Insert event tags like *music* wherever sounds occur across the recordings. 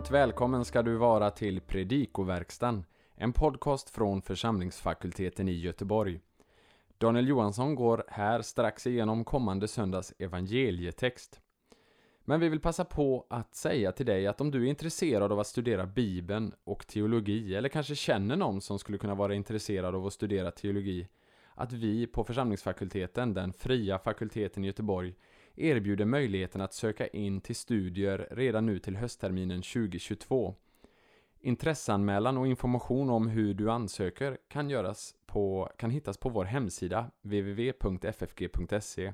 Varmt välkommen ska du vara till Predikoverkstan, en podcast från församlingsfakulteten i Göteborg. Daniel Johansson går här strax igenom kommande söndags evangelietext. Men vi vill passa på att säga till dig att om du är intresserad av att studera Bibeln och teologi, eller kanske känner någon som skulle kunna vara intresserad av att studera teologi, att vi på församlingsfakulteten, den fria fakulteten i Göteborg, erbjuder möjligheten att söka in till studier redan nu till höstterminen 2022. Intresseanmälan och information om hur du ansöker kan, göras på, kan hittas på vår hemsida www.ffg.se.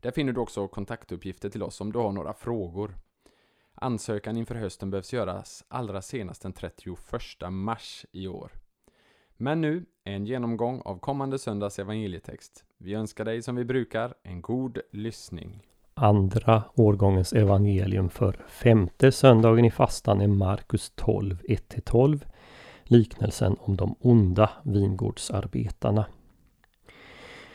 Där finner du också kontaktuppgifter till oss om du har några frågor. Ansökan inför hösten behövs göras allra senast den 31 mars i år. Men nu, en genomgång av kommande söndags evangelietext. Vi önskar dig som vi brukar en god lyssning. Andra årgångens evangelium för femte söndagen i fastan är Markus 12, 1-12. Liknelsen om de onda vingårdsarbetarna.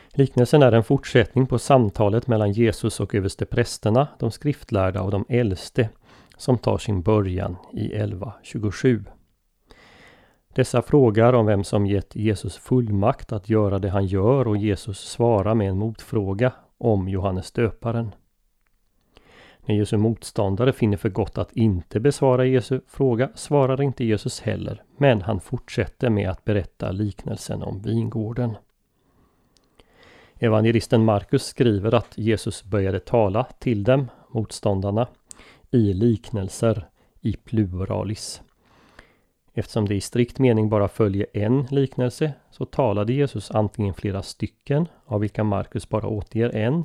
Liknelsen är en fortsättning på samtalet mellan Jesus och översteprästerna, de skriftlärda och de äldste, som tar sin början i 11.27. Dessa frågar om vem som gett Jesus fullmakt att göra det han gör och Jesus svarar med en motfråga om Johannes döparen. När Jesu motståndare finner för gott att inte besvara Jesu fråga svarar inte Jesus heller, men han fortsätter med att berätta liknelsen om vingården. Evangelisten Markus skriver att Jesus började tala till dem, motståndarna, i liknelser, i pluralis. Eftersom det i strikt mening bara följer en liknelse så talade Jesus antingen flera stycken, av vilka Markus bara återger en,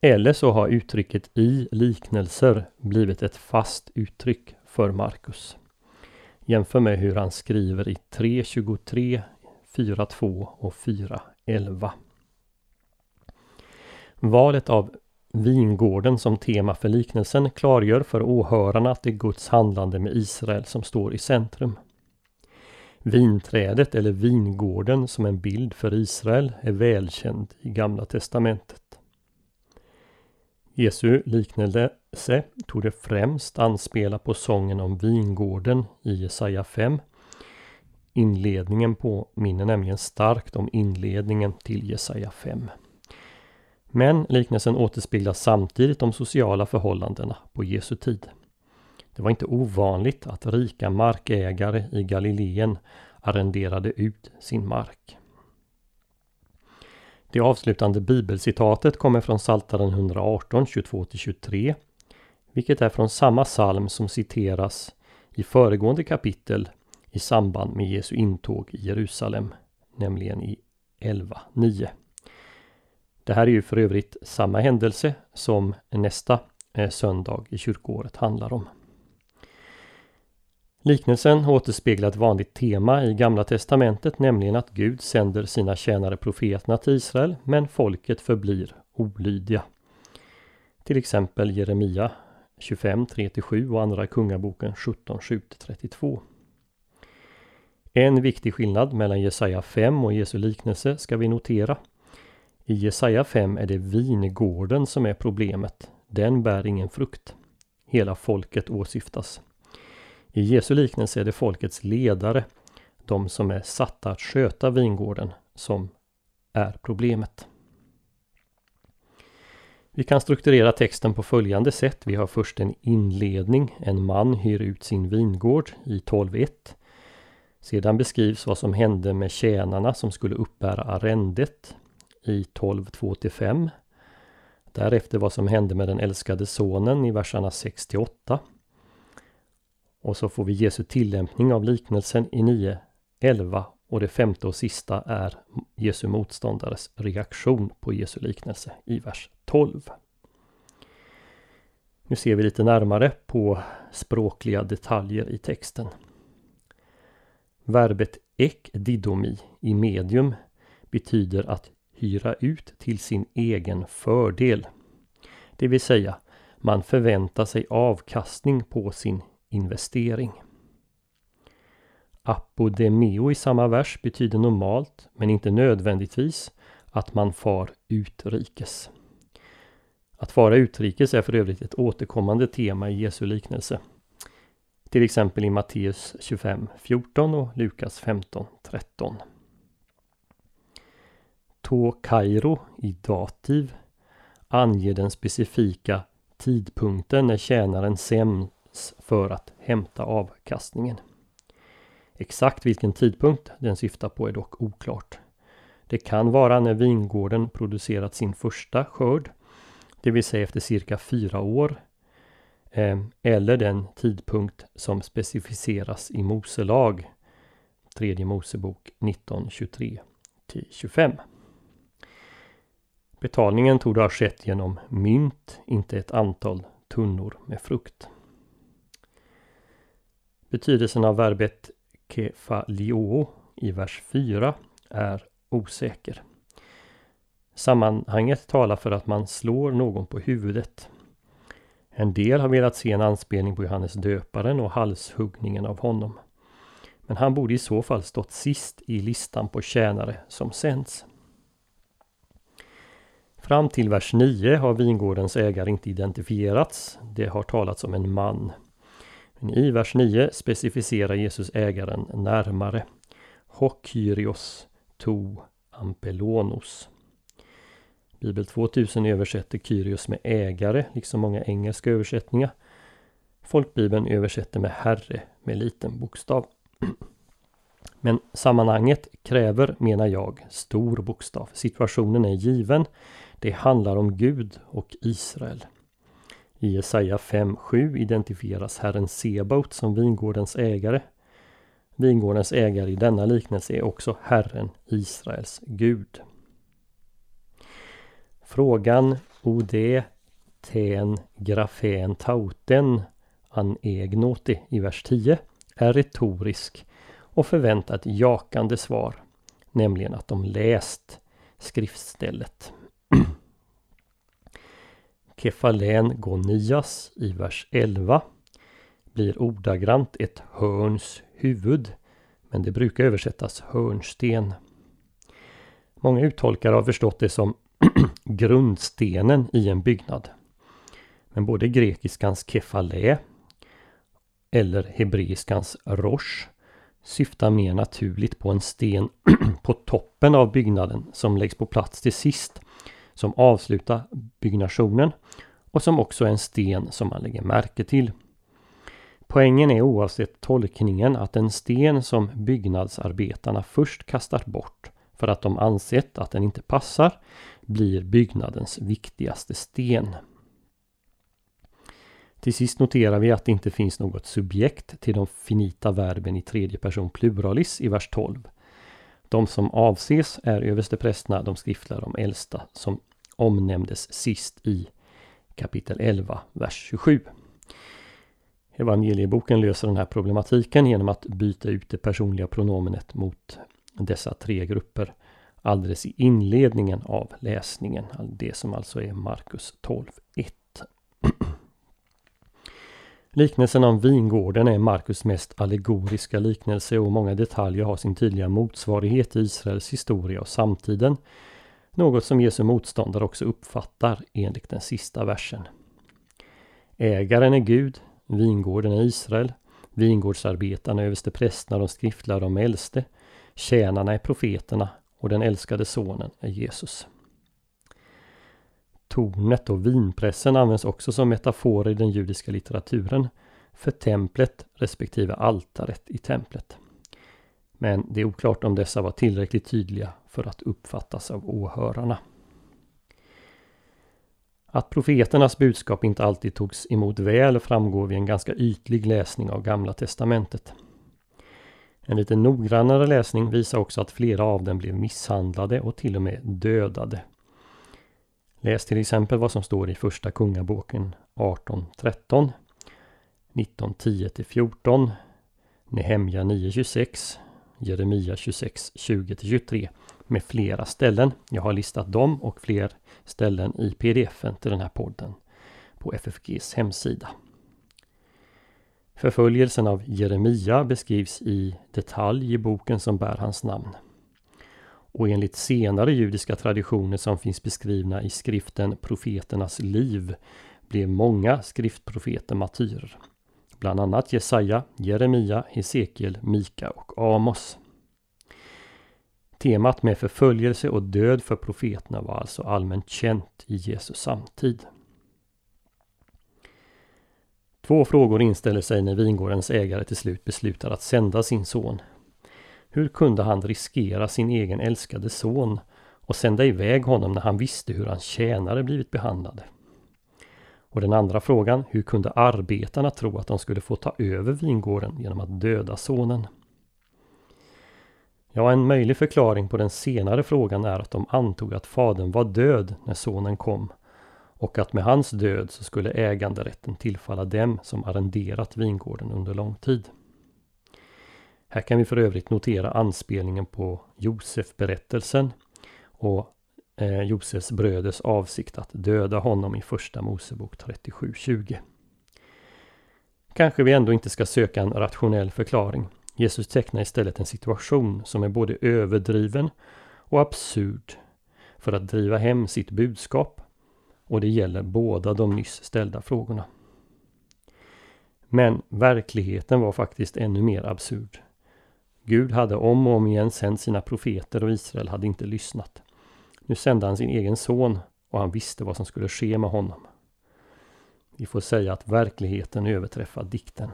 eller så har uttrycket i liknelser blivit ett fast uttryck för Markus. Jämför med hur han skriver i 3.23, 4.2 och 4.11. Valet av vingården som tema för liknelsen klargör för åhörarna att det är Guds handlande med Israel som står i centrum. Vinträdet eller vingården som en bild för Israel är välkänd i Gamla testamentet. Jesu liknelse tog det främst anspela på sången om vingården i Jesaja 5. Inledningen påminner nämligen starkt om inledningen till Jesaja 5. Men liknelsen återspeglar samtidigt de sociala förhållandena på Jesu tid. Det var inte ovanligt att rika markägare i Galileen arrenderade ut sin mark. Det avslutande bibelcitatet kommer från Psaltaren 118, 22-23, vilket är från samma psalm som citeras i föregående kapitel i samband med Jesu intåg i Jerusalem, nämligen i 11.9. Det här är ju för övrigt samma händelse som nästa eh, söndag i kyrkoåret handlar om. Liknelsen återspeglar ett vanligt tema i Gamla Testamentet, nämligen att Gud sänder sina tjänare profeterna till Israel, men folket förblir olydiga. Till exempel Jeremia 25, 3-7 och Andra Kungaboken 17, 7-32. En viktig skillnad mellan Jesaja 5 och Jesu liknelse ska vi notera. I Jesaja 5 är det vingården som är problemet. Den bär ingen frukt. Hela folket åsyftas. I Jesu liknelse är det folkets ledare, de som är satta att sköta vingården, som är problemet. Vi kan strukturera texten på följande sätt. Vi har först en inledning. En man hyr ut sin vingård i 12.1. Sedan beskrivs vad som hände med tjänarna som skulle uppbära arrendet i 12.2-5. Därefter vad som hände med den älskade sonen i verserna 6-8. Och så får vi Jesu tillämpning av liknelsen i 9.11 och det femte och sista är Jesu motståndares reaktion på Jesu liknelse i vers 12. Nu ser vi lite närmare på språkliga detaljer i texten. Verbet ek didomi i medium betyder att hyra ut till sin egen fördel. Det vill säga, man förväntar sig avkastning på sin investering. Apodemeo i samma vers betyder normalt, men inte nödvändigtvis, att man far utrikes. Att fara utrikes är för övrigt ett återkommande tema i Jesu liknelse. Till exempel i Matteus 25, 14 och Lukas 15, 13. To Kairo i dativ anger den specifika tidpunkten när tjänaren sem för att hämta avkastningen. Exakt vilken tidpunkt den syftar på är dock oklart. Det kan vara när vingården producerat sin första skörd, det vill säga efter cirka fyra år, eh, eller den tidpunkt som specificeras i Moselag, tredje Mosebok 1923-25. Betalningen tog ha skett genom mynt, inte ett antal tunnor med frukt. Betydelsen av verbet kefalio i vers 4 är osäker. Sammanhanget talar för att man slår någon på huvudet. En del har velat se en anspelning på Johannes döparen och halshuggningen av honom. Men han borde i så fall stått sist i listan på tjänare som sänds. Fram till vers 9 har vingårdens ägare inte identifierats. Det har talats om en man. Men i vers 9 specificerar Jesus ägaren närmare. Hokyrios to ampelonos. Bibel 2000 översätter Kyrios med ägare, liksom många engelska översättningar. Folkbibeln översätter med herre med liten bokstav. *clears throat* Men sammanhanget kräver, menar jag, stor bokstav. Situationen är given. Det handlar om Gud och Israel. I Jesaja 5.7 identifieras Herren Sebaot som vingårdens ägare. Vingårdens ägare i denna liknelse är också Herren, Israels Gud. Frågan Ode ten grafen tauten an egnoti i vers 10 är retorisk och förväntar ett jakande svar, nämligen att de läst skriftstället. Kefalén Gonias i vers 11 blir ordagrant ett hörns huvud, men det brukar översättas hörnsten. Många uttolkare har förstått det som *clears throat* grundstenen i en byggnad. Men både grekiskans Kefalä eller hebreiskans rosh syftar mer naturligt på en sten *clears throat* på toppen av byggnaden som läggs på plats till sist som avslutar byggnationen och som också är en sten som man lägger märke till. Poängen är oavsett tolkningen att en sten som byggnadsarbetarna först kastar bort för att de ansett att den inte passar blir byggnadens viktigaste sten. Till sist noterar vi att det inte finns något subjekt till de finita verben i tredje person pluralis i vers 12. De som avses är översteprästerna, de skriftlärda, de äldsta som omnämndes sist i kapitel 11, vers 27. Evangelieboken löser den här problematiken genom att byta ut det personliga pronomenet mot dessa tre grupper alldeles i inledningen av läsningen. Det som alltså är Markus 12.1. *clears throat* Liknelsen om vingården är Markus mest allegoriska liknelse och många detaljer har sin tydliga motsvarighet i Israels historia och samtiden. Något som Jesu motståndare också uppfattar enligt den sista versen. Ägaren är Gud, vingården är Israel, vingårdsarbetarna, är översteprästerna, de skriftlärda, de äldste, tjänarna är profeterna och den älskade sonen är Jesus. Tornet och vinpressen används också som metaforer i den judiska litteraturen för templet respektive altaret i templet. Men det är oklart om dessa var tillräckligt tydliga för att uppfattas av åhörarna. Att profeternas budskap inte alltid togs emot väl framgår vid en ganska ytlig läsning av Gamla Testamentet. En lite noggrannare läsning visar också att flera av dem blev misshandlade och till och med dödade. Läs till exempel vad som står i Första Kungaboken 18.13 19.10-14 Nehemja 9.26 Jeremia 26, 20-23 med flera ställen. Jag har listat dem och fler ställen i pdf-en till den här podden på FFGs hemsida. Förföljelsen av Jeremia beskrivs i detalj i boken som bär hans namn. Och enligt senare judiska traditioner som finns beskrivna i skriften Profeternas liv blev många skriftprofeter martyrer. bland annat Jesaja, Jeremia, Hesekiel, Mika och Amos. Temat med förföljelse och död för profeterna var alltså allmänt känt i Jesu samtid. Två frågor inställer sig när vingårdens ägare till slut beslutar att sända sin son. Hur kunde han riskera sin egen älskade son och sända iväg honom när han visste hur hans tjänare blivit behandlade? Och den andra frågan, hur kunde arbetarna tro att de skulle få ta över vingården genom att döda sonen? Ja, en möjlig förklaring på den senare frågan är att de antog att fadern var död när sonen kom och att med hans död så skulle äganderätten tillfalla dem som arrenderat vingården under lång tid. Här kan vi för övrigt notera anspelningen på Josef-berättelsen och eh, Josefs bröders avsikt att döda honom i Första Mosebok 37.20. Kanske vi ändå inte ska söka en rationell förklaring. Jesus tecknar istället en situation som är både överdriven och absurd för att driva hem sitt budskap och det gäller båda de nyss ställda frågorna. Men verkligheten var faktiskt ännu mer absurd. Gud hade om och om igen sänt sina profeter och Israel hade inte lyssnat. Nu sände han sin egen son och han visste vad som skulle ske med honom. Vi får säga att verkligheten överträffar dikten.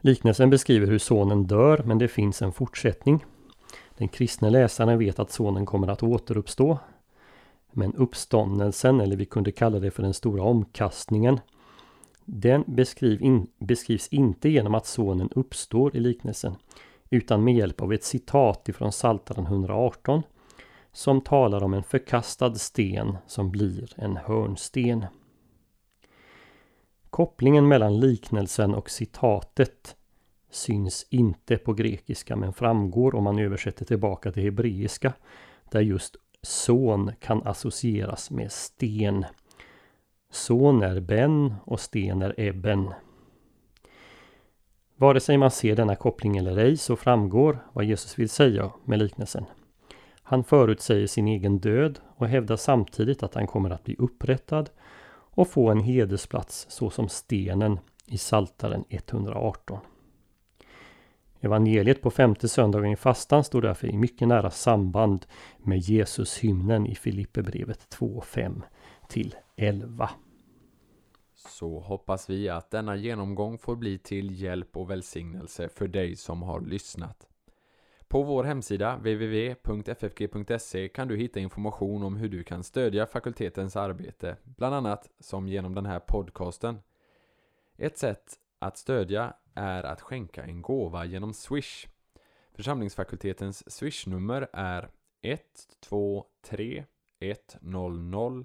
Liknelsen beskriver hur sonen dör men det finns en fortsättning. Den kristne läsaren vet att sonen kommer att återuppstå. Men uppståndelsen, eller vi kunde kalla det för den stora omkastningen, den beskriv in, beskrivs inte genom att sonen uppstår i liknelsen utan med hjälp av ett citat ifrån Psaltaren 118 som talar om en förkastad sten som blir en hörnsten. Kopplingen mellan liknelsen och citatet syns inte på grekiska men framgår om man översätter tillbaka till hebreiska där just son kan associeras med sten. Son är Ben och sten är Ebben. Vare sig man ser denna koppling eller ej så framgår vad Jesus vill säga med liknelsen. Han förutsäger sin egen död och hävdar samtidigt att han kommer att bli upprättad och få en hedersplats såsom stenen i Saltaren 118. Evangeliet på femte söndagen i fastan står därför i mycket nära samband med Jesus-hymnen i Filipperbrevet 2.5 till 11. Så hoppas vi att denna genomgång får bli till hjälp och välsignelse för dig som har lyssnat. På vår hemsida www.ffg.se kan du hitta information om hur du kan stödja fakultetens arbete, bland annat som genom den här podcasten. Ett sätt att stödja är att skänka en gåva genom Swish. Församlingsfakultetens Swish-nummer är 123 100